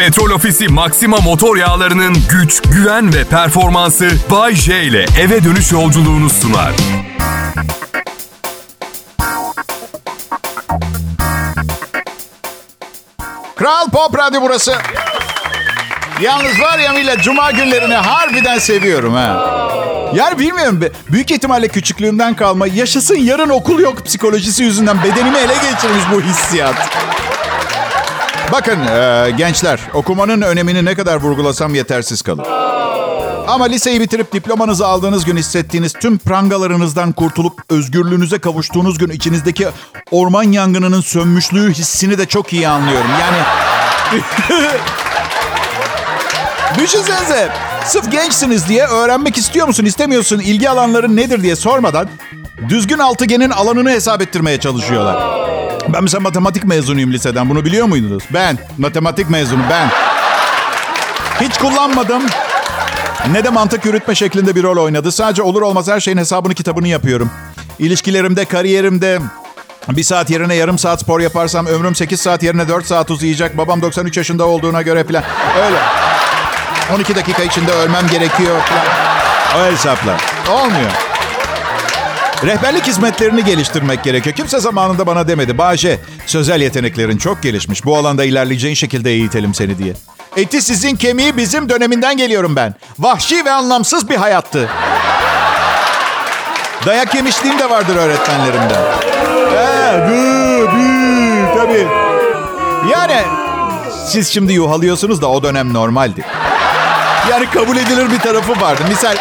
Petrol Ofisi Maxima motor yağlarının güç, güven ve performansı Bay J ile eve dönüş yolculuğunu sunar. Kral Pop Radyo burası. Yalnız var ya millet cuma günlerini harbiden seviyorum ha. Yani bilmiyorum büyük ihtimalle küçüklüğümden kalma yaşasın yarın okul yok psikolojisi yüzünden bedenimi ele geçirmiş bu hissiyat. Bakın e, gençler okumanın önemini ne kadar vurgulasam yetersiz kalır. Ama liseyi bitirip diplomanızı aldığınız gün hissettiğiniz tüm prangalarınızdan kurtulup özgürlüğünüze kavuştuğunuz gün içinizdeki orman yangınının sönmüşlüğü hissini de çok iyi anlıyorum. Yani Düşünsenize. Sırf gençsiniz diye öğrenmek istiyor musun, istemiyorsun, ilgi alanların nedir diye sormadan düzgün altıgenin alanını hesap ettirmeye çalışıyorlar. Ben mesela matematik mezunuyum liseden. Bunu biliyor muydunuz? Ben. Matematik mezunu ben. Hiç kullanmadım. Ne de mantık yürütme şeklinde bir rol oynadı. Sadece olur olmaz her şeyin hesabını kitabını yapıyorum. İlişkilerimde, kariyerimde bir saat yerine yarım saat spor yaparsam ömrüm 8 saat yerine 4 saat uzayacak. Babam 93 yaşında olduğuna göre falan. Öyle. 12 dakika içinde ölmem gerekiyor falan. O hesaplar. Olmuyor. Rehberlik hizmetlerini geliştirmek gerekiyor. Kimse zamanında bana demedi. Bahçe, sözel yeteneklerin çok gelişmiş. Bu alanda ilerleyeceğin şekilde eğitelim seni diye. Eti sizin kemiği bizim döneminden geliyorum ben. Vahşi ve anlamsız bir hayattı. Dayak yemişliğim de vardır öğretmenlerimden. Ee, tabii. Yani siz şimdi yuhalıyorsunuz da o dönem normaldi. Yani kabul edilir bir tarafı vardı. Misal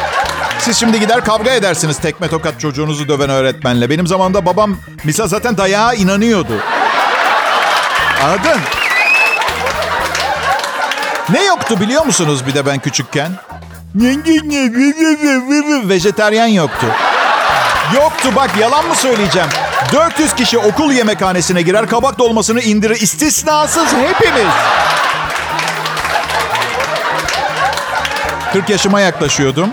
siz şimdi gider kavga edersiniz tekme tokat çocuğunuzu döven öğretmenle. Benim zamanımda babam misal zaten dayağa inanıyordu. Anladın? Ne yoktu biliyor musunuz bir de ben küçükken? Vejeteryan yoktu. Yoktu bak yalan mı söyleyeceğim? 400 kişi okul yemekhanesine girer kabak dolmasını indirir istisnasız hepimiz. 40 yaşıma yaklaşıyordum.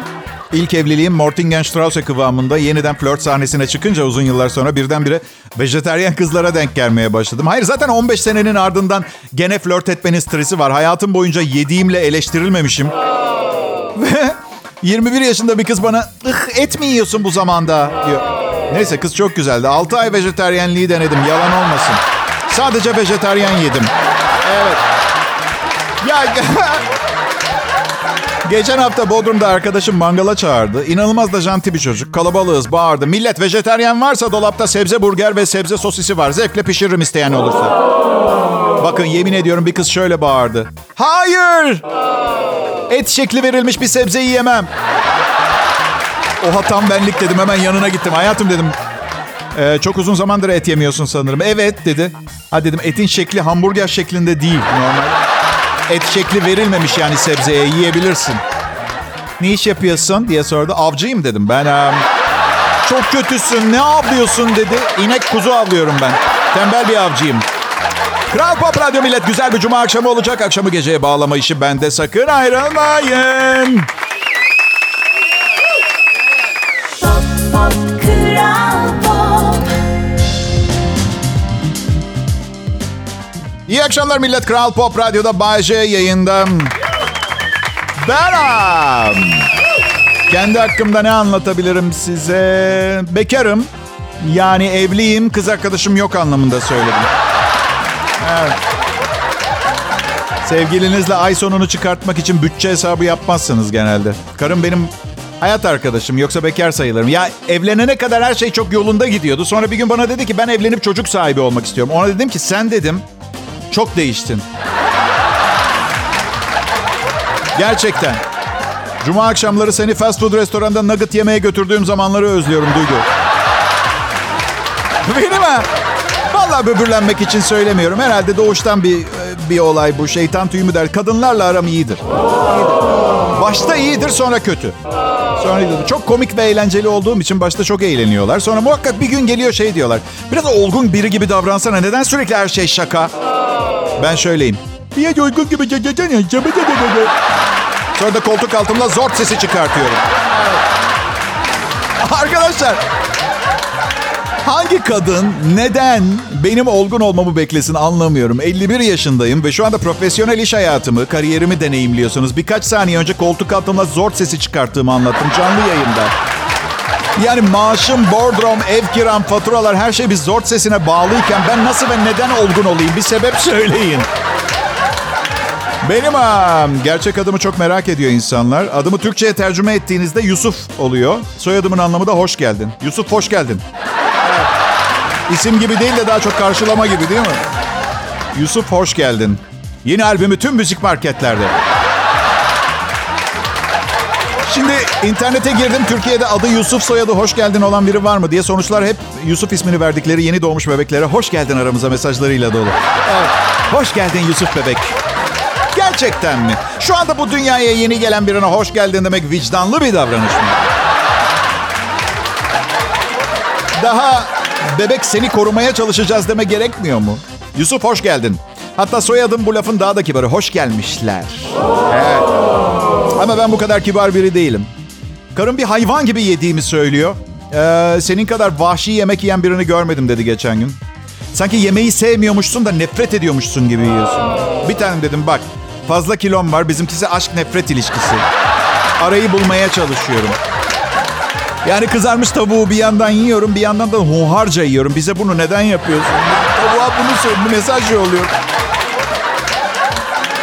İlk evliliğim Mortingen-Strausse kıvamında yeniden flört sahnesine çıkınca uzun yıllar sonra birdenbire vejeteryan kızlara denk gelmeye başladım. Hayır zaten 15 senenin ardından gene flört etmenin stresi var. Hayatım boyunca yediğimle eleştirilmemişim. Ve 21 yaşında bir kız bana ıh et mi yiyorsun bu zamanda diyor. Neyse kız çok güzeldi. 6 ay vejeteryenliği denedim yalan olmasın. Sadece vejeteryan yedim. Evet. Ya Geçen hafta Bodrum'da arkadaşım mangala çağırdı. İnanılmaz da janti bir çocuk. Kalabalığız, bağırdı. Millet vejeteryan varsa dolapta sebze burger ve sebze sosisi var. Zevkle pişiririm isteyen olursa. Bakın yemin ediyorum bir kız şöyle bağırdı. Hayır! Et şekli verilmiş bir sebzeyi yemem. Oha tam benlik dedim. Hemen yanına gittim. Hayatım dedim. "Ee, çok uzun zamandır et yemiyorsun sanırım. Evet dedi. Ha dedim etin şekli hamburger şeklinde değil. Normal. Et şekli verilmemiş yani sebzeye yiyebilirsin. Ne iş yapıyorsun diye sordu. Avcıyım dedim. Ben um, çok kötüsün ne avlıyorsun dedi. İnek kuzu avlıyorum ben. Tembel bir avcıyım. Kral Pop Radyo Millet güzel bir cuma akşamı olacak. Akşamı geceye bağlama işi bende. Sakın ayrılmayın. Akşamlar millet. Kral Pop Radyo'da Bay J yayında. Beram. Kendi hakkımda ne anlatabilirim size? Bekarım. Yani evliyim, kız arkadaşım yok anlamında söyledim. Evet. Sevgilinizle ay sonunu çıkartmak için bütçe hesabı yapmazsınız genelde. Karım benim hayat arkadaşım yoksa bekar sayılırım. Ya evlenene kadar her şey çok yolunda gidiyordu. Sonra bir gün bana dedi ki ben evlenip çocuk sahibi olmak istiyorum. Ona dedim ki sen dedim çok değiştin. Gerçekten. Cuma akşamları seni fast food restoranda nugget yemeye götürdüğüm zamanları özlüyorum Duygu. Benim ha. Vallahi böbürlenmek için söylemiyorum. Herhalde doğuştan bir bir olay bu. Şeytan tüyü mü der. Kadınlarla aram iyidir. Başta iyidir sonra kötü. Sonra. Çok komik ve eğlenceli olduğum için başta çok eğleniyorlar. Sonra muhakkak bir gün geliyor şey diyorlar. Biraz olgun biri gibi davransana. Neden sürekli her şey şaka? Ben şöyleyim. Bir uygun gibi Sonra da koltuk altımda zort sesi çıkartıyorum. Arkadaşlar Hangi kadın neden benim olgun olmamı beklesin anlamıyorum. 51 yaşındayım ve şu anda profesyonel iş hayatımı, kariyerimi deneyimliyorsunuz. Birkaç saniye önce koltuk altımda zor sesi çıkarttığımı anlattım canlı yayında. Yani maaşım, bordrom, ev kiram, faturalar her şey bir zor sesine bağlıyken ben nasıl ve neden olgun olayım? Bir sebep söyleyin. Benim ha, gerçek adımı çok merak ediyor insanlar. Adımı Türkçe'ye tercüme ettiğinizde Yusuf oluyor. Soyadımın anlamı da hoş geldin. Yusuf hoş geldin. İsim gibi değil de daha çok karşılama gibi değil mi? Yusuf hoş geldin. Yeni albümü tüm müzik marketlerde. Şimdi internete girdim. Türkiye'de adı Yusuf soyadı hoş geldin olan biri var mı diye sonuçlar hep Yusuf ismini verdikleri yeni doğmuş bebeklere hoş geldin aramıza mesajlarıyla dolu. Evet. Hoş geldin Yusuf bebek. Gerçekten mi? Şu anda bu dünyaya yeni gelen birine hoş geldin demek vicdanlı bir davranış mı? Daha bebek seni korumaya çalışacağız deme gerekmiyor mu? Yusuf hoş geldin. Hatta soyadım bu lafın daha da kibarı. Hoş gelmişler. Evet. Ama ben bu kadar kibar biri değilim. Karım bir hayvan gibi yediğimi söylüyor. Ee, senin kadar vahşi yemek yiyen birini görmedim dedi geçen gün. Sanki yemeği sevmiyormuşsun da nefret ediyormuşsun gibi yiyorsun. Bir tane dedim bak fazla kilom var bizimkisi aşk nefret ilişkisi. Arayı bulmaya çalışıyorum. Yani kızarmış tavuğu bir yandan yiyorum bir yandan da hunharca yiyorum. Bize bunu neden yapıyorsun? Tavuğa bunu söyle, mesaj yolluyor.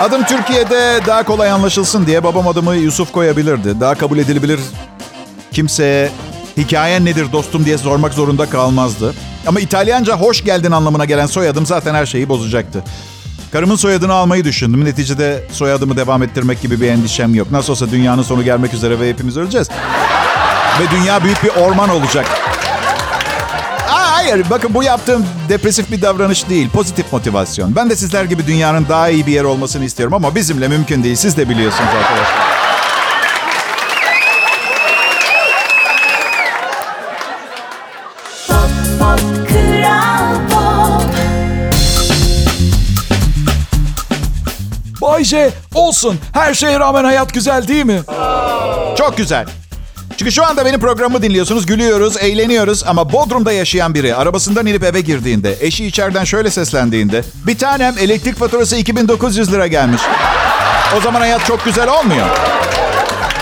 Adım Türkiye'de daha kolay anlaşılsın diye babam adımı Yusuf koyabilirdi. Daha kabul edilebilir kimseye hikayen nedir dostum diye sormak zorunda kalmazdı. Ama İtalyanca hoş geldin anlamına gelen soyadım zaten her şeyi bozacaktı. Karımın soyadını almayı düşündüm. Neticede soyadımı devam ettirmek gibi bir endişem yok. Nasıl olsa dünyanın sonu gelmek üzere ve hepimiz öleceğiz. Ve dünya büyük bir orman olacak. Hayır bakın bu yaptığım depresif bir davranış değil. Pozitif motivasyon. Ben de sizler gibi dünyanın daha iyi bir yer olmasını istiyorum ama bizimle mümkün değil. Siz de biliyorsunuz arkadaşlar. Pop, pop, Kral Pop. Bay J, olsun. Her şeye rağmen hayat güzel değil mi? Çok güzel. Çünkü şu anda benim programımı dinliyorsunuz, gülüyoruz, eğleniyoruz ama Bodrum'da yaşayan biri arabasından inip eve girdiğinde, eşi içeriden şöyle seslendiğinde, bir tanem elektrik faturası 2900 lira gelmiş. O zaman hayat çok güzel olmuyor.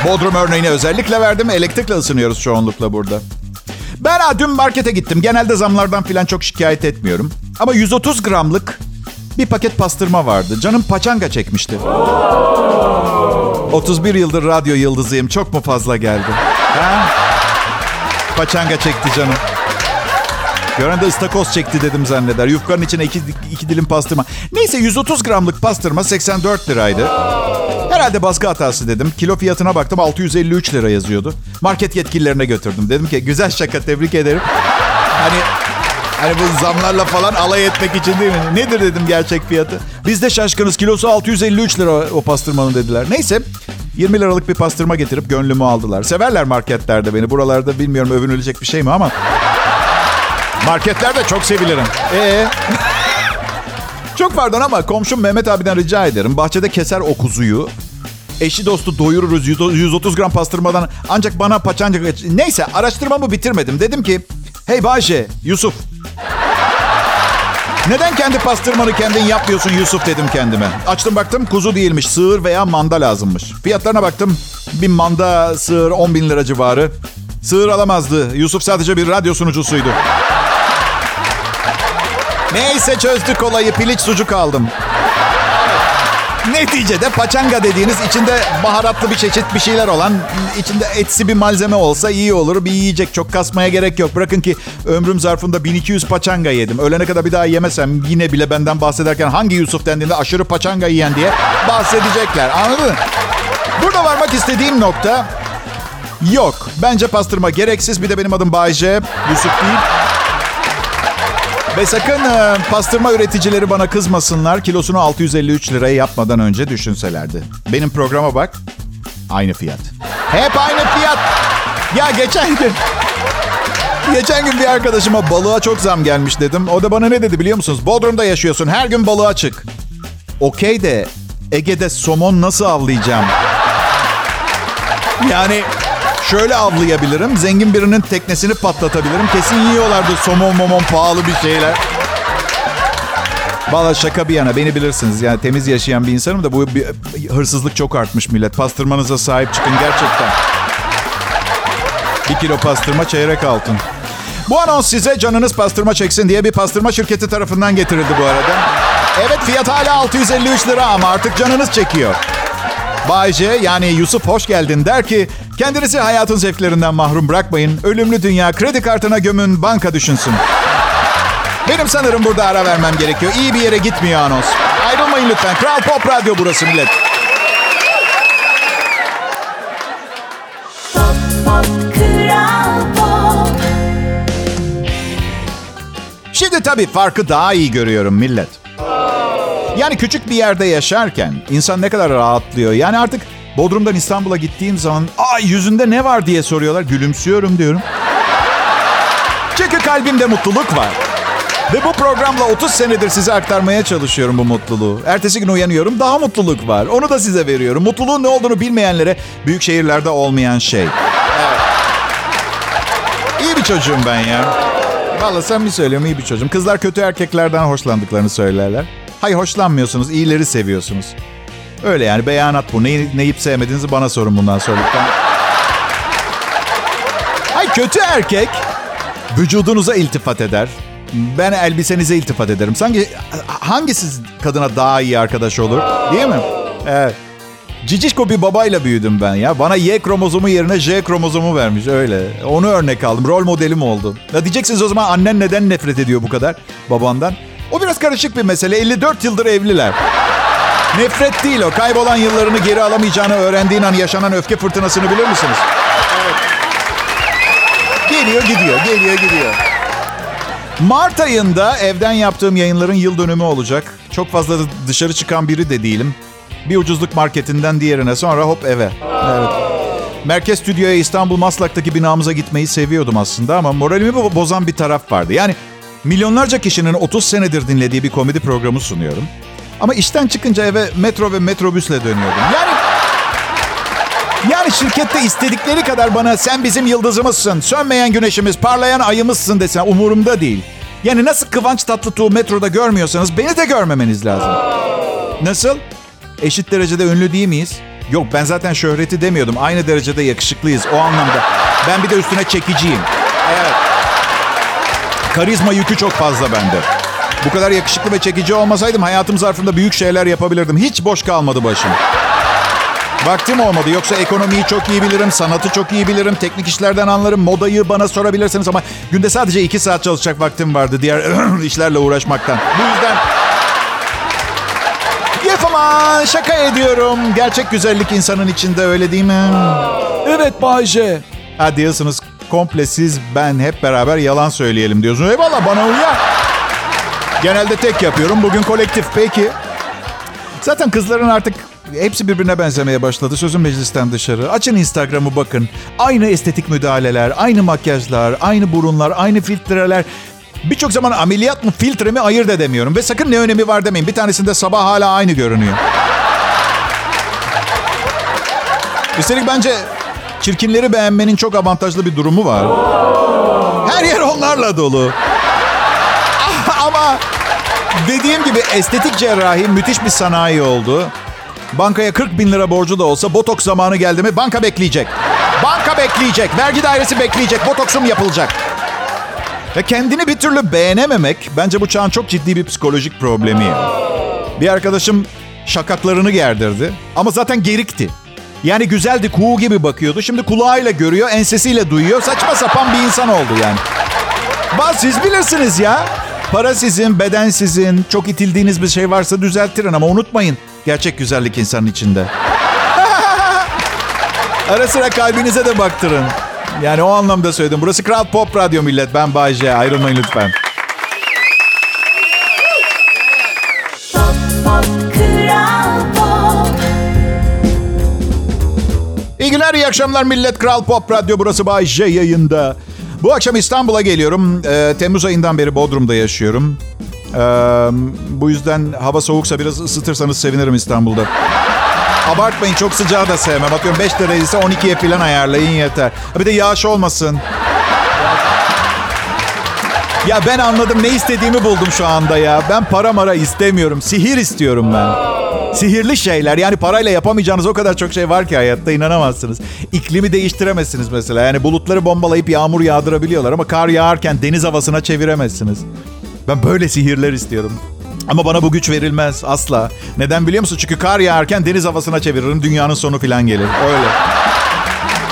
Bodrum örneğini özellikle verdim, elektrikle ısınıyoruz çoğunlukla burada. Ben dün markete gittim. Genelde zamlardan falan çok şikayet etmiyorum. Ama 130 gramlık bir paket pastırma vardı. Canım paçanga çekmişti. 31 yıldır radyo yıldızıyım. Çok mu fazla geldi? Ha? Paçanga çekti canım. Gören de ıstakoz çekti dedim zanneder. Yufkanın içine iki, iki dilim pastırma. Neyse 130 gramlık pastırma 84 liraydı. Herhalde baskı hatası dedim. Kilo fiyatına baktım 653 lira yazıyordu. Market yetkililerine götürdüm. Dedim ki güzel şaka tebrik ederim. Hani Hani bu zamlarla falan alay etmek için değil mi? Nedir dedim gerçek fiyatı. Biz de şaşkınız kilosu 653 lira o pastırmanın dediler. Neyse 20 liralık bir pastırma getirip gönlümü aldılar. Severler marketlerde beni. Buralarda bilmiyorum övünülecek bir şey mi ama. Marketlerde çok sevilirim. Ee? çok pardon ama komşum Mehmet abiden rica ederim. Bahçede keser o kuzuyu. Eşi dostu doyururuz 130 gram pastırmadan ancak bana paçanca... Neyse araştırmamı bitirmedim. Dedim ki hey Bahçe, Yusuf neden kendi pastırmanı kendin yapmıyorsun Yusuf dedim kendime. Açtım baktım kuzu değilmiş sığır veya manda lazımmış. Fiyatlarına baktım bir manda sığır 10 bin lira civarı. Sığır alamazdı. Yusuf sadece bir radyo sunucusuydu. Neyse çözdük olayı piliç sucuk aldım. Neticede paçanga dediğiniz içinde baharatlı bir çeşit bir şeyler olan, içinde etsi bir malzeme olsa iyi olur. Bir yiyecek çok kasmaya gerek yok. Bırakın ki ömrüm zarfında 1200 paçanga yedim. Ölene kadar bir daha yemesem yine bile benden bahsederken hangi Yusuf dendiğinde aşırı paçanga yiyen diye bahsedecekler. Anladın mı? Burada varmak istediğim nokta yok. Bence pastırma gereksiz. Bir de benim adım Bayce. Yusuf değil. Ve sakın e, pastırma üreticileri bana kızmasınlar. Kilosunu 653 liraya yapmadan önce düşünselerdi. Benim programa bak. Aynı fiyat. Hep aynı fiyat. Ya geçen gün... Geçen gün bir arkadaşıma balığa çok zam gelmiş dedim. O da bana ne dedi biliyor musunuz? Bodrum'da yaşıyorsun. Her gün balığa çık. Okey de Ege'de somon nasıl avlayacağım? Yani Şöyle avlayabilirim. Zengin birinin teknesini patlatabilirim. Kesin yiyorlardı somon momon pahalı bir şeyler. Valla şaka bir yana beni bilirsiniz. Yani temiz yaşayan bir insanım da bu bir, hırsızlık çok artmış millet. Pastırmanıza sahip çıkın gerçekten. Bir kilo pastırma çeyrek altın. Bu anons size canınız pastırma çeksin diye bir pastırma şirketi tarafından getirildi bu arada. Evet fiyat hala 653 lira ama artık canınız çekiyor. Bayce yani Yusuf hoş geldin der ki kendinizi hayatın zevklerinden mahrum bırakmayın. Ölümlü dünya kredi kartına gömün banka düşünsün. Benim sanırım burada ara vermem gerekiyor. İyi bir yere gitmiyor anons. Ayrılmayın lütfen. Kral Pop Radyo burası millet. Pop Pop Kral Pop Şimdi tabii farkı daha iyi görüyorum millet. Yani küçük bir yerde yaşarken insan ne kadar rahatlıyor. Yani artık Bodrum'dan İstanbul'a gittiğim zaman ay yüzünde ne var diye soruyorlar. Gülümsüyorum diyorum. Çünkü kalbimde mutluluk var. Ve bu programla 30 senedir size aktarmaya çalışıyorum bu mutluluğu. Ertesi gün uyanıyorum daha mutluluk var. Onu da size veriyorum. Mutluluğun ne olduğunu bilmeyenlere büyük şehirlerde olmayan şey. Evet. İyi bir çocuğum ben ya. Vallahi sen mi söylüyorum iyi bir çocuğum. Kızlar kötü erkeklerden hoşlandıklarını söylerler. Hayır hoşlanmıyorsunuz, iyileri seviyorsunuz. Öyle yani beyanat bu. Neyi, neyip sevmediğinizi bana sorun bundan sonra. Hayır kötü erkek vücudunuza iltifat eder. Ben elbisenize iltifat ederim. Sanki hangisi kadına daha iyi arkadaş olur? Değil mi? Evet. Cicişko bir babayla büyüdüm ben ya. Bana Y kromozomu yerine J kromozomu vermiş öyle. Onu örnek aldım. Rol modelim oldu. Ya diyeceksiniz o zaman annen neden nefret ediyor bu kadar babandan? O biraz karışık bir mesele. 54 yıldır evliler. Nefret değil o. Kaybolan yıllarını geri alamayacağını öğrendiğin an yaşanan öfke fırtınasını bilir misiniz? Geliyor gidiyor, geliyor gidiyor. Mart ayında evden yaptığım yayınların yıl dönümü olacak. Çok fazla dışarı çıkan biri de değilim. Bir ucuzluk marketinden diğerine sonra hop eve. Evet. Merkez Stüdyo'ya İstanbul Maslak'taki binamıza gitmeyi seviyordum aslında ama moralimi bo- bozan bir taraf vardı. Yani milyonlarca kişinin 30 senedir dinlediği bir komedi programı sunuyorum. Ama işten çıkınca eve metro ve metrobüsle dönüyordum. Yani yani şirkette istedikleri kadar bana sen bizim yıldızımızsın, sönmeyen güneşimiz, parlayan ayımızsın desen umurumda değil. Yani nasıl Kıvanç Tatlıtuğ metroda görmüyorsanız beni de görmemeniz lazım. Nasıl? Eşit derecede ünlü değil miyiz? Yok ben zaten şöhreti demiyordum. Aynı derecede yakışıklıyız o anlamda. Ben bir de üstüne çekiciyim. Karizma yükü çok fazla bende. Bu kadar yakışıklı ve çekici olmasaydım hayatım zarfında büyük şeyler yapabilirdim. Hiç boş kalmadı başım. Vaktim olmadı. Yoksa ekonomiyi çok iyi bilirim, sanatı çok iyi bilirim, teknik işlerden anlarım, modayı bana sorabilirsiniz ama günde sadece iki saat çalışacak vaktim vardı diğer işlerle uğraşmaktan. Bu yüzden... Yef şaka ediyorum. Gerçek güzellik insanın içinde öyle değil mi? Evet Bay J. Ha diyorsunuz komple siz ben hep beraber yalan söyleyelim diyorsunuz. Eyvallah bana uyar. Genelde tek yapıyorum. Bugün kolektif. Peki. Zaten kızların artık hepsi birbirine benzemeye başladı. Sözün meclisten dışarı. Açın Instagram'ı bakın. Aynı estetik müdahaleler, aynı makyajlar, aynı burunlar, aynı filtreler. Birçok zaman ameliyat mı filtre mi ayırt edemiyorum. Ve sakın ne önemi var demeyin. Bir tanesinde sabah hala aynı görünüyor. Üstelik bence çirkinleri beğenmenin çok avantajlı bir durumu var. Her yer onlarla dolu. Ama dediğim gibi estetik cerrahi müthiş bir sanayi oldu. Bankaya 40 bin lira borcu da olsa botoks zamanı geldi mi banka bekleyecek. Banka bekleyecek. Vergi dairesi bekleyecek. Botoksum yapılacak. Ve kendini bir türlü beğenememek bence bu çağın çok ciddi bir psikolojik problemi. Bir arkadaşım şakaklarını gerdirdi ama zaten gerikti. Yani güzeldi, kuğu gibi bakıyordu. Şimdi kulağıyla görüyor, ensesiyle duyuyor. Saçma sapan bir insan oldu yani. Bak siz bilirsiniz ya. Para sizin, beden sizin. Çok itildiğiniz bir şey varsa düzelttirin ama unutmayın. Gerçek güzellik insanın içinde. Ara sıra kalbinize de baktırın. Yani o anlamda söyledim. Burası Kral Pop Radyo millet. Ben Bayce. Ayrılmayın lütfen. İyi akşamlar millet. Kral Pop Radyo burası Bay J yayında. Bu akşam İstanbul'a geliyorum. Ee, Temmuz ayından beri Bodrum'da yaşıyorum. Ee, bu yüzden hava soğuksa biraz ısıtırsanız sevinirim İstanbul'da. Abartmayın çok sıcağı da sevmem. Atıyorum 5 dereceyse 12'ye falan ayarlayın yeter. Bir de yağış olmasın. Ya ben anladım ne istediğimi buldum şu anda ya. Ben para mara istemiyorum. Sihir istiyorum ben. Sihirli şeyler yani parayla yapamayacağınız o kadar çok şey var ki hayatta inanamazsınız. İklimi değiştiremezsiniz mesela. Yani bulutları bombalayıp yağmur yağdırabiliyorlar ama kar yağarken deniz havasına çeviremezsiniz. Ben böyle sihirler istiyorum. Ama bana bu güç verilmez asla. Neden biliyor musun? Çünkü kar yağarken deniz havasına çeviririm. Dünyanın sonu falan gelir. Öyle.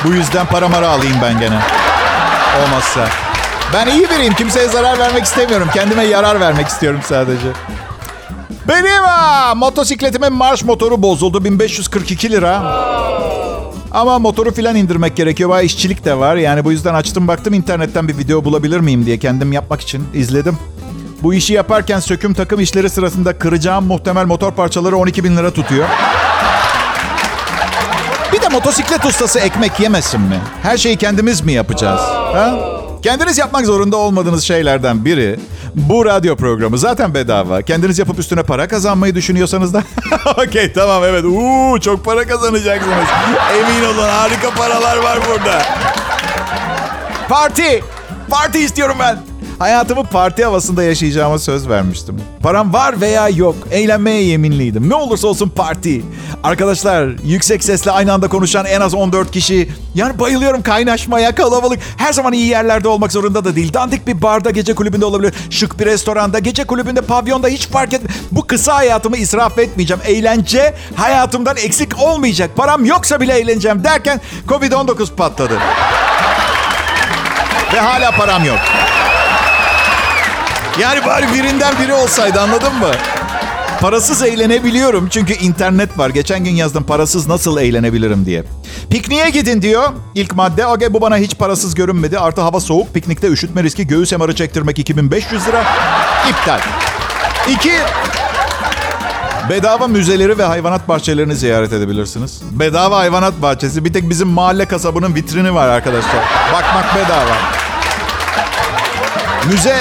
Bu yüzden para mara alayım ben gene. Olmazsa. Ben iyi biriyim. Kimseye zarar vermek istemiyorum. Kendime yarar vermek istiyorum sadece. Benim ha, motosikletimin marş motoru bozuldu. 1542 lira. Ama motoru filan indirmek gerekiyor. Bayağı işçilik de var. Yani bu yüzden açtım baktım internetten bir video bulabilir miyim diye kendim yapmak için izledim. Bu işi yaparken söküm takım işleri sırasında kıracağım muhtemel motor parçaları 12 bin lira tutuyor. Bir de motosiklet ustası ekmek yemesin mi? Her şeyi kendimiz mi yapacağız? Ha? Kendiniz yapmak zorunda olmadığınız şeylerden biri bu radyo programı. Zaten bedava. Kendiniz yapıp üstüne para kazanmayı düşünüyorsanız da okey tamam evet. Uuu çok para kazanacaksınız. Emin olun harika paralar var burada. Parti! Parti istiyorum ben. Hayatımı parti havasında yaşayacağıma söz vermiştim. Param var veya yok. Eğlenmeye yeminliydim. Ne olursa olsun parti. Arkadaşlar yüksek sesle aynı anda konuşan en az 14 kişi. Yani bayılıyorum kaynaşmaya, kalabalık. Her zaman iyi yerlerde olmak zorunda da değil. Dandik bir barda, gece kulübünde olabilir. Şık bir restoranda, gece kulübünde, pavyonda hiç fark etmez. Bu kısa hayatımı israf etmeyeceğim. Eğlence hayatımdan eksik olmayacak. Param yoksa bile eğleneceğim derken Covid-19 patladı. Ve hala param yok. Yani bari birinden biri olsaydı anladın mı? Parasız eğlenebiliyorum çünkü internet var. Geçen gün yazdım parasız nasıl eğlenebilirim diye. Pikniğe gidin diyor. İlk madde. Okey bu bana hiç parasız görünmedi. Artı hava soğuk. Piknikte üşütme riski. Göğüs emarı çektirmek 2500 lira. İptal. İki, Bedava müzeleri ve hayvanat bahçelerini ziyaret edebilirsiniz. Bedava hayvanat bahçesi. Bir tek bizim mahalle kasabının vitrini var arkadaşlar. Bakmak bedava. Müze,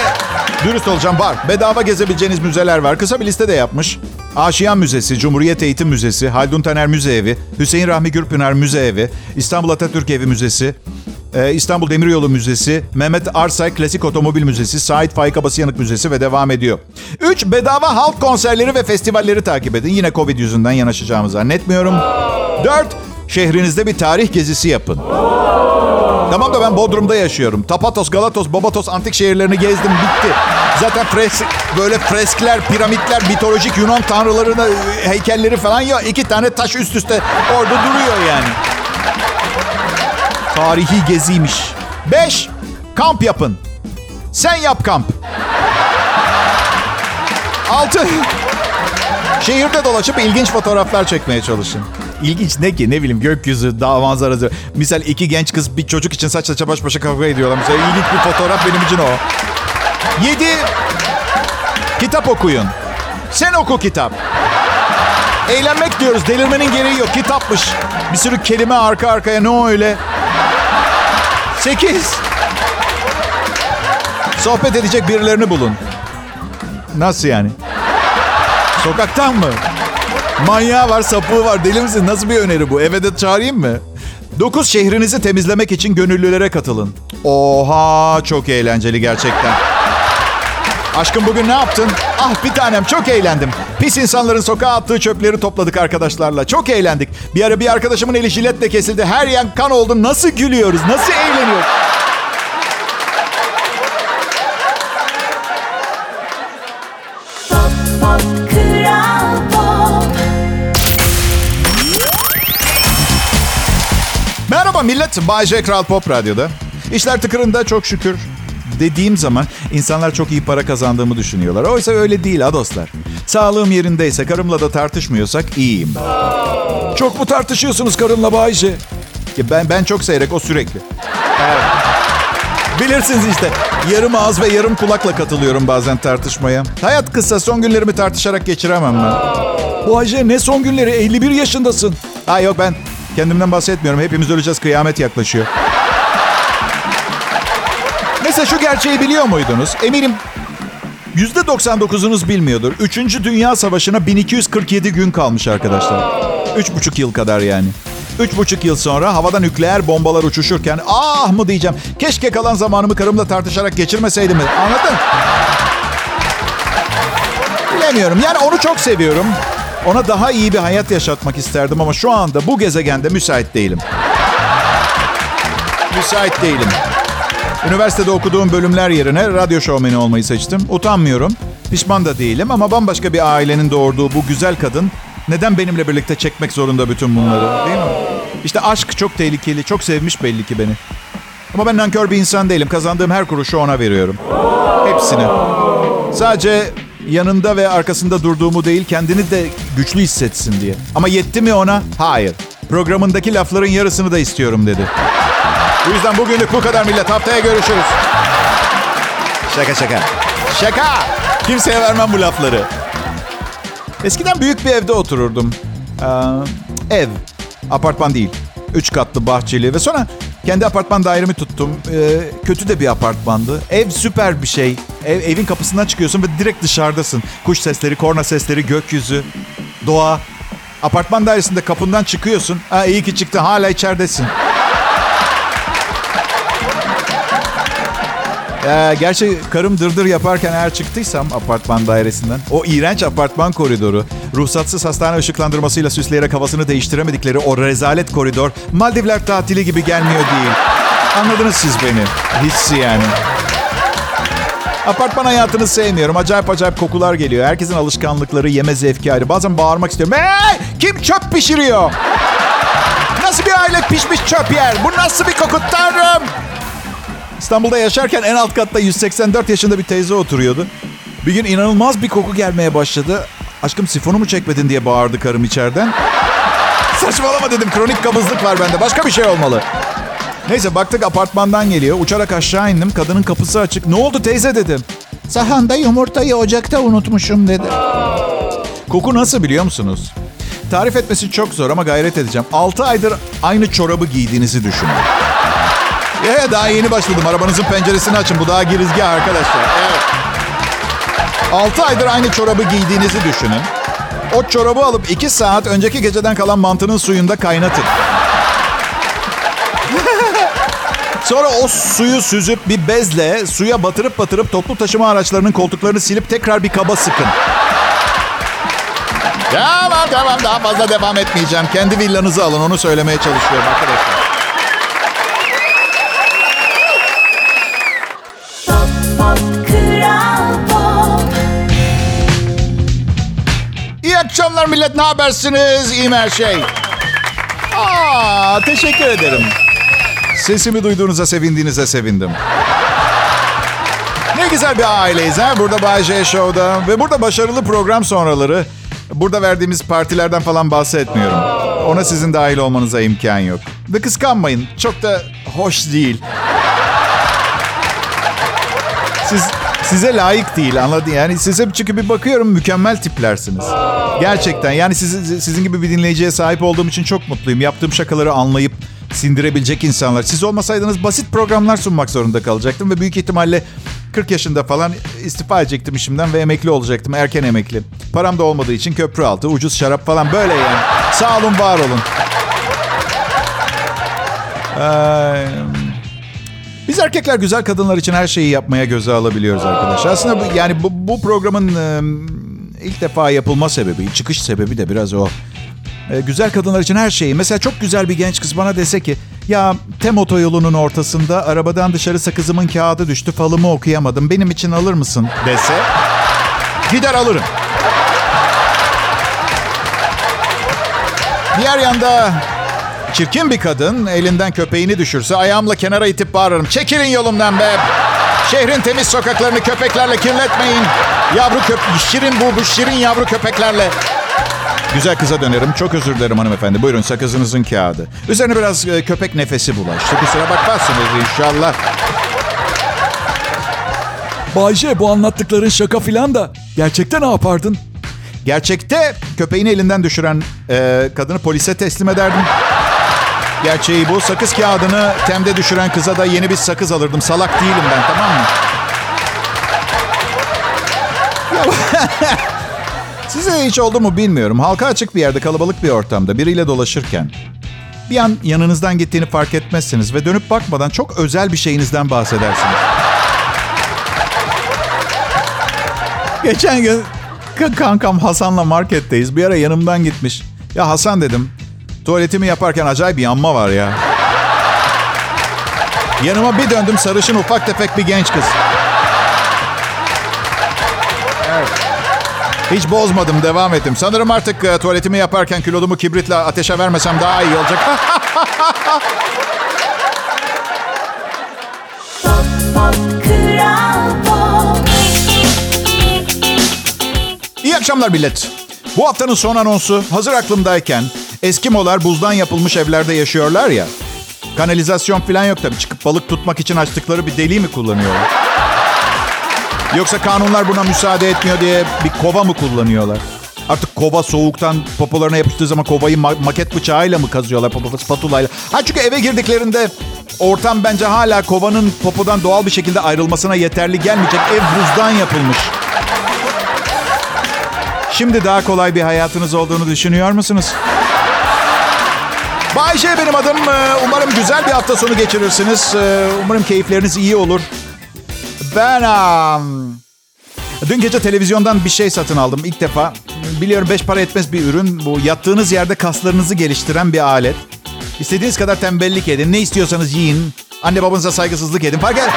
dürüst olacağım var. Bedava gezebileceğiniz müzeler var. Kısa bir liste de yapmış. Aşiyan Müzesi, Cumhuriyet Eğitim Müzesi, Haldun Taner Müze Evi, Hüseyin Rahmi Gürpınar Müze Evi, İstanbul Atatürk Evi Müzesi, e, İstanbul Demiryolu Müzesi, Mehmet Arsay Klasik Otomobil Müzesi, Sait Faik Abasıyanık Müzesi ve devam ediyor. 3. Bedava halk konserleri ve festivalleri takip edin. Yine Covid yüzünden yanaşacağımı zannetmiyorum. 4. Şehrinizde bir tarih gezisi yapın. Tamam da ben Bodrum'da yaşıyorum. Tapatos, Galatos, Bobatos antik şehirlerini gezdim bitti. Zaten fres, böyle freskler, piramitler, mitolojik Yunan tanrılarına heykelleri falan ya iki tane taş üst üste orada duruyor yani. Tarihi geziymiş. 5. Kamp yapın. Sen yap kamp. 6. Şehirde dolaşıp ilginç fotoğraflar çekmeye çalışın. İlginç ne ki ne bileyim gökyüzü, dağ manzarası. Misal iki genç kız bir çocuk için saç saça baş başa kavga ediyorlar. Mesela ilginç bir fotoğraf benim için o. 7. Kitap okuyun. Sen oku kitap. Eğlenmek diyoruz. Delirmenin gereği yok. Kitapmış. Bir sürü kelime arka arkaya. Ne o öyle? 8. Sohbet edecek birilerini bulun. Nasıl yani? Sokaktan mı? Manyağı var, sapığı var. Deli misin? Nasıl bir öneri bu? Eve de çağırayım mı? 9 şehrinizi temizlemek için gönüllülere katılın. Oha çok eğlenceli gerçekten. Aşkım bugün ne yaptın? Ah bir tanem çok eğlendim. Pis insanların sokağa attığı çöpleri topladık arkadaşlarla. Çok eğlendik. Bir ara bir arkadaşımın eli jiletle kesildi. Her yan kan oldu. Nasıl gülüyoruz? Nasıl eğleniyoruz? Merhaba millet. Bay J. Kral Pop Radyo'da. İşler tıkırında çok şükür dediğim zaman insanlar çok iyi para kazandığımı düşünüyorlar. Oysa öyle değil ha dostlar. Sağlığım yerindeyse, karımla da tartışmıyorsak iyiyim. Çok mu tartışıyorsunuz karınla Bayce? Ya Ben ben çok seyrek, o sürekli. Evet. Bilirsiniz işte. Yarım ağız ve yarım kulakla katılıyorum bazen tartışmaya. Hayat kısa, son günlerimi tartışarak geçiremem ben. Bayce ne son günleri 51 yaşındasın. Ha yok ben kendimden bahsetmiyorum. Hepimiz öleceğiz, kıyamet yaklaşıyor. Mesela şu gerçeği biliyor muydunuz? Eminim %99'unuz bilmiyordur. Üçüncü Dünya Savaşı'na 1247 gün kalmış arkadaşlar. Üç buçuk yıl kadar yani. Üç buçuk yıl sonra havada nükleer bombalar uçuşurken ah mı diyeceğim. Keşke kalan zamanımı karımla tartışarak geçirmeseydim. Anladın? Bilemiyorum. Yani onu çok seviyorum. Ona daha iyi bir hayat yaşatmak isterdim ama şu anda bu gezegende müsait değilim. Müsait değilim. Üniversitede okuduğum bölümler yerine radyo şovmeni olmayı seçtim. Utanmıyorum. Pişman da değilim ama bambaşka bir ailenin doğurduğu bu güzel kadın neden benimle birlikte çekmek zorunda bütün bunları değil mi? İşte aşk çok tehlikeli, çok sevmiş belli ki beni. Ama ben nankör bir insan değilim. Kazandığım her kuruşu ona veriyorum. Hepsini. Sadece yanında ve arkasında durduğumu değil, kendini de güçlü hissetsin diye. Ama yetti mi ona? Hayır. Programındaki lafların yarısını da istiyorum dedi. Bu yüzden bugünlük bu kadar millet. Haftaya görüşürüz. Şaka şaka. Şaka. Kimseye vermem bu lafları. Eskiden büyük bir evde otururdum. Ee, ev. Apartman değil. Üç katlı bahçeli ve sonra kendi apartman dairemi tuttum. Ee, kötü de bir apartmandı. Ev süper bir şey. Ev, evin kapısından çıkıyorsun ve direkt dışarıdasın. Kuş sesleri, korna sesleri, gökyüzü, doğa. Apartman dairesinde kapından çıkıyorsun. Ha, iyi ki çıktın hala içeridesin. Ee, gerçi karım dırdır yaparken eğer çıktıysam apartman dairesinden o iğrenç apartman koridoru ruhsatsız hastane ışıklandırmasıyla süsleyerek havasını değiştiremedikleri o rezalet koridor Maldivler tatili gibi gelmiyor değil. Anladınız siz beni. Hissi yani. Apartman hayatını sevmiyorum. Acayip acayip kokular geliyor. Herkesin alışkanlıkları, yeme zevki ayrı. Bazen bağırmak istiyorum. Hey! Kim çöp pişiriyor? Nasıl bir aile pişmiş çöp yer? Bu nasıl bir koku tanrım? İstanbul'da yaşarken en alt katta 184 yaşında bir teyze oturuyordu. Bir gün inanılmaz bir koku gelmeye başladı. Aşkım sifonu mu çekmedin diye bağırdı karım içeriden. Saçmalama dedim kronik kabızlık var bende başka bir şey olmalı. Neyse baktık apartmandan geliyor. Uçarak aşağı indim. Kadının kapısı açık. Ne oldu teyze dedim. Sahanda yumurtayı ocakta unutmuşum dedi. Koku nasıl biliyor musunuz? Tarif etmesi çok zor ama gayret edeceğim. 6 aydır aynı çorabı giydiğinizi düşünün. Ya daha yeni başladım. Arabanızın penceresini açın. Bu daha girizgah arkadaşlar. Evet. 6 aydır aynı çorabı giydiğinizi düşünün. O çorabı alıp 2 saat önceki geceden kalan mantının suyunda kaynatın. Sonra o suyu süzüp bir bezle suya batırıp batırıp toplu taşıma araçlarının koltuklarını silip tekrar bir kaba sıkın. Tamam tamam daha fazla devam etmeyeceğim. Kendi villanızı alın onu söylemeye çalışıyorum arkadaşlar. Akşamlar millet. Ne habersiniz? İyi mi her şey? Aa, teşekkür ederim. Sesimi duyduğunuza sevindiğinize sevindim. Ne güzel bir aileyiz ha burada Bay J Show'da. Ve burada başarılı program sonraları. Burada verdiğimiz partilerden falan bahsetmiyorum. Ona sizin dahil olmanıza imkan yok. Ve kıskanmayın. Çok da hoş değil. Siz size layık değil anladın yani size çünkü bir bakıyorum mükemmel tiplersiniz. Gerçekten yani sizi, sizin gibi bir dinleyiciye sahip olduğum için çok mutluyum. Yaptığım şakaları anlayıp sindirebilecek insanlar. Siz olmasaydınız basit programlar sunmak zorunda kalacaktım ve büyük ihtimalle 40 yaşında falan istifa edecektim işimden ve emekli olacaktım. Erken emekli. Param da olmadığı için köprü altı, ucuz şarap falan böyle yani. Sağ olun, var olun. Ee, biz erkekler güzel kadınlar için her şeyi yapmaya göze alabiliyoruz arkadaşlar. Aslında bu, yani bu, bu programın e, ilk defa yapılma sebebi, çıkış sebebi de biraz o. E, güzel kadınlar için her şeyi. Mesela çok güzel bir genç kız bana dese ki ya tem otoyolunun ortasında arabadan dışarı sakızımın kağıdı düştü falımı okuyamadım. Benim için alır mısın dese gider alırım. Diğer yanda çirkin bir kadın elinden köpeğini düşürse ayağımla kenara itip bağırırım. Çekilin yolumdan be. Şehrin temiz sokaklarını köpeklerle kirletmeyin. Yavru köp şirin bu, bu şirin yavru köpeklerle. Güzel kıza dönerim. Çok özür dilerim hanımefendi. Buyurun sakızınızın kağıdı. Üzerine biraz e, köpek nefesi bulaştı. Kusura bakmazsınız inşallah. Bayce bu anlattıkların şaka filan da gerçekten ne yapardın? Gerçekte köpeğini elinden düşüren e, kadını polise teslim ederdim. Gerçeği bu. Sakız kağıdını temde düşüren kıza da yeni bir sakız alırdım. Salak değilim ben tamam mı? Size hiç oldu mu bilmiyorum. Halka açık bir yerde kalabalık bir ortamda biriyle dolaşırken bir an yanınızdan gittiğini fark etmezsiniz ve dönüp bakmadan çok özel bir şeyinizden bahsedersiniz. Geçen gün kankam Hasan'la marketteyiz. Bir ara yanımdan gitmiş. Ya Hasan dedim. Tuvaletimi yaparken acayip bir yanma var ya. Yanıma bir döndüm sarışın ufak tefek bir genç kız. Hiç bozmadım, devam ettim. Sanırım artık e, tuvaletimi yaparken kilodumu kibritle ateşe vermesem daha iyi olacak. Kral Pop İyi akşamlar millet. Bu haftanın son anonsu hazır aklımdayken Eskimolar buzdan yapılmış evlerde yaşıyorlar ya. Kanalizasyon falan yok tabii. Çıkıp balık tutmak için açtıkları bir deliği mi kullanıyorlar? Yoksa kanunlar buna müsaade etmiyor diye bir kova mı kullanıyorlar? Artık kova soğuktan popolarına yapıştığı zaman kovayı ma- maket bıçağıyla mı kazıyorlar, popo spatulayla? Ha çünkü eve girdiklerinde ortam bence hala kovanın popodan doğal bir şekilde ayrılmasına yeterli gelmeyecek. Ev buzdan yapılmış. Şimdi daha kolay bir hayatınız olduğunu düşünüyor musunuz? Bay J benim adım. Ee, Umarım güzel bir hafta sonu geçirirsiniz. Ee, Umarım keyifleriniz iyi olur. Ben... am, Dün gece televizyondan bir şey satın aldım ilk defa. Biliyorum beş para etmez bir ürün. Bu yattığınız yerde kaslarınızı geliştiren bir alet. İstediğiniz kadar tembellik edin. Ne istiyorsanız yiyin. Anne babanıza saygısızlık edin. Fark et.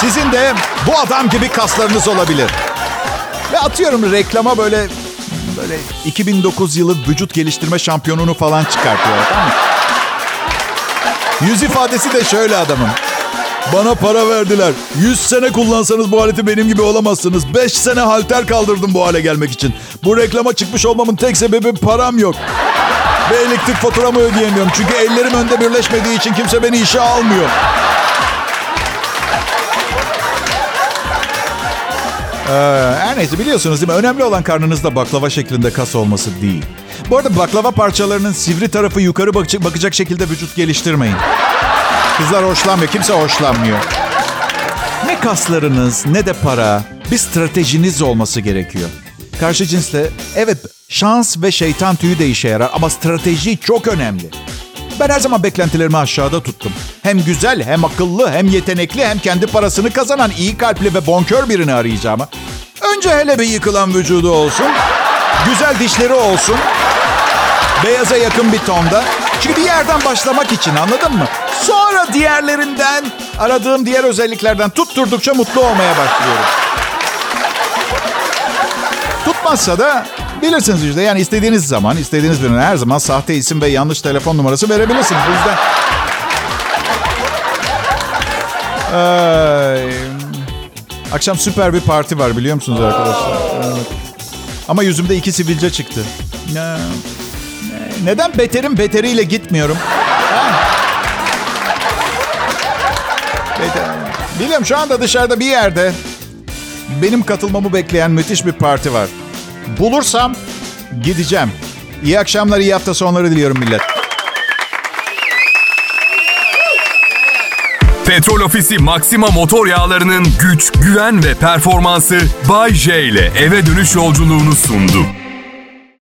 Sizin de bu adam gibi kaslarınız olabilir. Ve atıyorum reklama böyle böyle 2009 yılı vücut geliştirme şampiyonunu falan çıkartıyor. Tamam mı? Yüz ifadesi de şöyle adamın. Bana para verdiler. 100 sene kullansanız bu aleti benim gibi olamazsınız. 5 sene halter kaldırdım bu hale gelmek için. Bu reklama çıkmış olmamın tek sebebi param yok. Ve elektrik faturamı ödeyemiyorum. Çünkü ellerim önde birleşmediği için kimse beni işe almıyor. Ee, her neyse biliyorsunuz değil mi? Önemli olan karnınızda baklava şeklinde kas olması değil. Bu arada baklava parçalarının sivri tarafı yukarı bakacak, bakacak şekilde vücut geliştirmeyin. Kızlar hoşlanmıyor, kimse hoşlanmıyor. Ne kaslarınız ne de para, bir stratejiniz olması gerekiyor. Karşı cinsle evet şans ve şeytan tüyü de işe yarar ama strateji çok önemli. Ben her zaman beklentilerimi aşağıda tuttum. Hem güzel, hem akıllı, hem yetenekli, hem kendi parasını kazanan iyi kalpli ve bonkör birini arayacağıma. Önce hele bir yıkılan vücudu olsun. Güzel dişleri olsun. Beyaza yakın bir tonda. Çünkü bir yerden başlamak için anladın mı? Sonra diğerlerinden, aradığım diğer özelliklerden tutturdukça mutlu olmaya başlıyorum. Tutmazsa da bilirsiniz işte. Yani istediğiniz zaman, istediğiniz birine her zaman sahte isim ve yanlış telefon numarası verebilirsiniz. Bu yüzden... Ay. Akşam süper bir parti var biliyor musunuz arkadaşlar? Evet. Ama yüzümde iki sivilce çıktı. Ne- ne- Neden beterin beteriyle gitmiyorum? Beter. Biliyorum şu anda dışarıda bir yerde benim katılmamı bekleyen müthiş bir parti var. Bulursam gideceğim. İyi akşamlar, iyi hafta sonları diliyorum millet. Petrol Ofisi Maxima motor yağlarının güç, güven ve performansı Bay J ile eve dönüş yolculuğunu sundu.